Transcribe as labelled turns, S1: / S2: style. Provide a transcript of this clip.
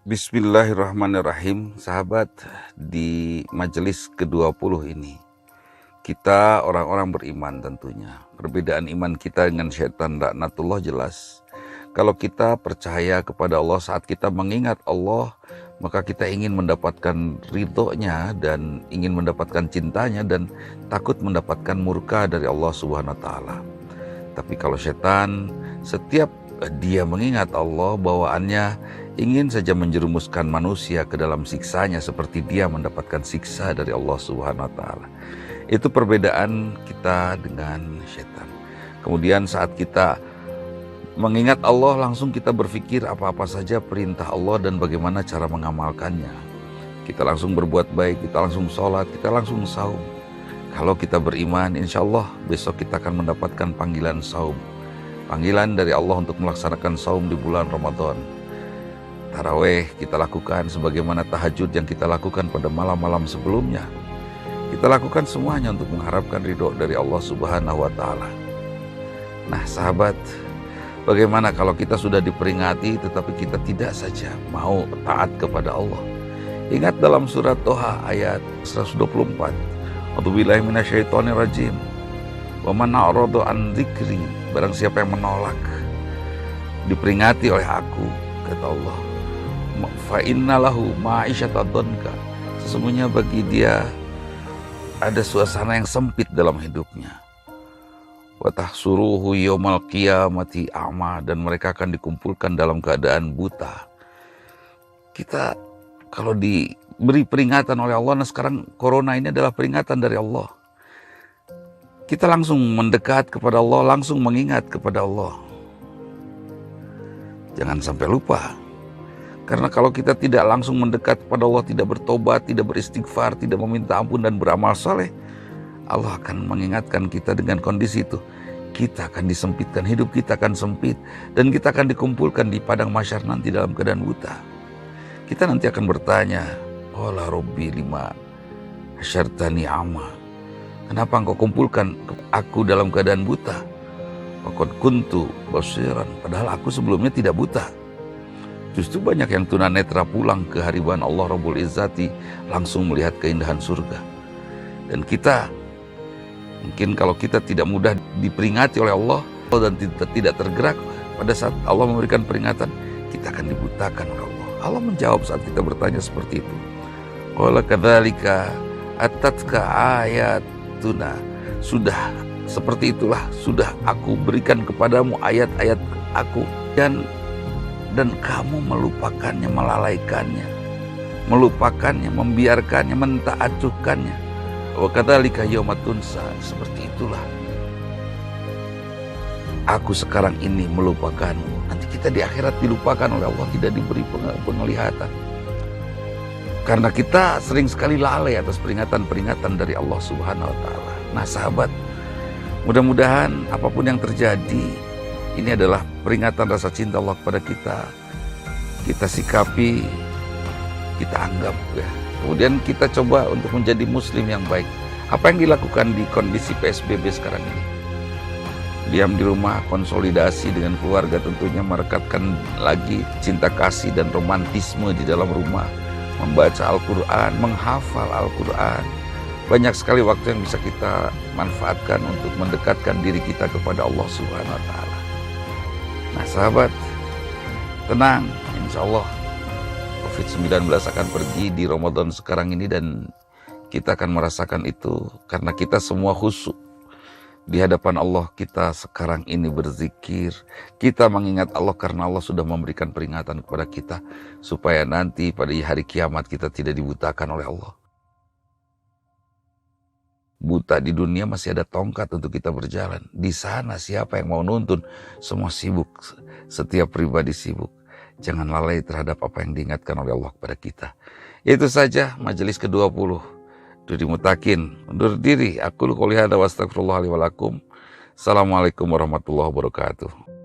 S1: Bismillahirrahmanirrahim, sahabat di majelis ke-20 ini. Kita orang-orang beriman tentunya. Perbedaan iman kita dengan syaitan laknatullah jelas. Kalau kita percaya kepada Allah saat kita mengingat Allah, maka kita ingin mendapatkan ridhonya dan ingin mendapatkan cintanya dan takut mendapatkan murka dari Allah Subhanahu wa taala. Tapi kalau setan setiap dia mengingat Allah bawaannya ingin saja menjerumuskan manusia ke dalam siksanya seperti dia mendapatkan siksa dari Allah Subhanahu wa taala. Itu perbedaan kita dengan setan. Kemudian saat kita mengingat Allah langsung kita berpikir apa-apa saja perintah Allah dan bagaimana cara mengamalkannya. Kita langsung berbuat baik, kita langsung sholat, kita langsung saum. Kalau kita beriman, insya Allah besok kita akan mendapatkan panggilan saum. Panggilan dari Allah untuk melaksanakan saum di bulan Ramadan Taraweh kita lakukan sebagaimana tahajud yang kita lakukan pada malam-malam sebelumnya. Kita lakukan semuanya untuk mengharapkan ridho dari Allah Subhanahu wa Ta'ala. Nah, sahabat, bagaimana kalau kita sudah diperingati tetapi kita tidak saja mau taat kepada Allah? Ingat dalam surat Toha ayat 124. A'udzubillahi minasyaitonir rajim. Wa man a'rada an dzikri, barang siapa yang menolak diperingati oleh aku, kata Allah, fa innalahu sesungguhnya bagi dia ada suasana yang sempit dalam hidupnya. Watah suruhu yomal mati ama dan mereka akan dikumpulkan dalam keadaan buta. Kita kalau diberi peringatan oleh Allah nah sekarang corona ini adalah peringatan dari Allah. Kita langsung mendekat kepada Allah langsung mengingat kepada Allah. Jangan sampai lupa karena kalau kita tidak langsung mendekat kepada Allah, tidak bertobat, tidak beristighfar, tidak meminta ampun dan beramal saleh, Allah akan mengingatkan kita dengan kondisi itu. Kita akan disempitkan, hidup kita akan sempit, dan kita akan dikumpulkan di padang masyar nanti dalam keadaan buta. Kita nanti akan bertanya, Ola Robbi lima syartani ama. Kenapa engkau kumpulkan aku dalam keadaan buta? Wakot kuntu basiran. Padahal aku sebelumnya tidak buta. Justru banyak yang tunanetra pulang ke hariban Allah Rabbul Izzati langsung melihat keindahan surga. Dan kita mungkin kalau kita tidak mudah diperingati oleh Allah dan tidak, tergerak pada saat Allah memberikan peringatan, kita akan dibutakan oleh Allah. Allah menjawab saat kita bertanya seperti itu. Qala kadzalika atatka ayatuna. Sudah seperti itulah sudah aku berikan kepadamu ayat-ayat aku dan dan kamu melupakannya, melalaikannya, melupakannya, membiarkannya, mentaacuhkannya. Wa kadzalika yaumatunsa, seperti itulah. Aku sekarang ini melupakanmu. Nanti kita di akhirat dilupakan oleh Allah, tidak diberi penglihatan. Karena kita sering sekali lalai atas peringatan-peringatan dari Allah Subhanahu wa taala. Nah, sahabat, mudah-mudahan apa pun yang terjadi, ini adalah peringatan rasa cinta Allah kepada kita. Kita sikapi, kita anggap ya. Kemudian kita coba untuk menjadi muslim yang baik. Apa yang dilakukan di kondisi PSBB sekarang ini? Diam di rumah, konsolidasi dengan keluarga tentunya merekatkan lagi cinta kasih dan romantisme di dalam rumah. Membaca Al-Quran, menghafal Al-Quran. Banyak sekali waktu yang bisa kita manfaatkan untuk mendekatkan diri kita kepada Allah Subhanahu wa taala. Nah sahabat, tenang, insya Allah COVID-19 akan pergi di Ramadan sekarang ini dan kita akan merasakan itu karena kita semua khusyuk di hadapan Allah kita sekarang ini berzikir. Kita mengingat Allah karena Allah sudah memberikan peringatan kepada kita supaya nanti pada hari kiamat kita tidak dibutakan oleh Allah buta di dunia masih ada tongkat untuk kita berjalan. Di sana siapa yang mau nuntun? Semua sibuk, setiap pribadi sibuk. Jangan lalai terhadap apa yang diingatkan oleh Allah kepada kita. Itu saja majelis ke-20. Duri mutakin, undur diri. Aku lu kuliah wa astagfirullahaladzim. Assalamualaikum warahmatullahi wabarakatuh.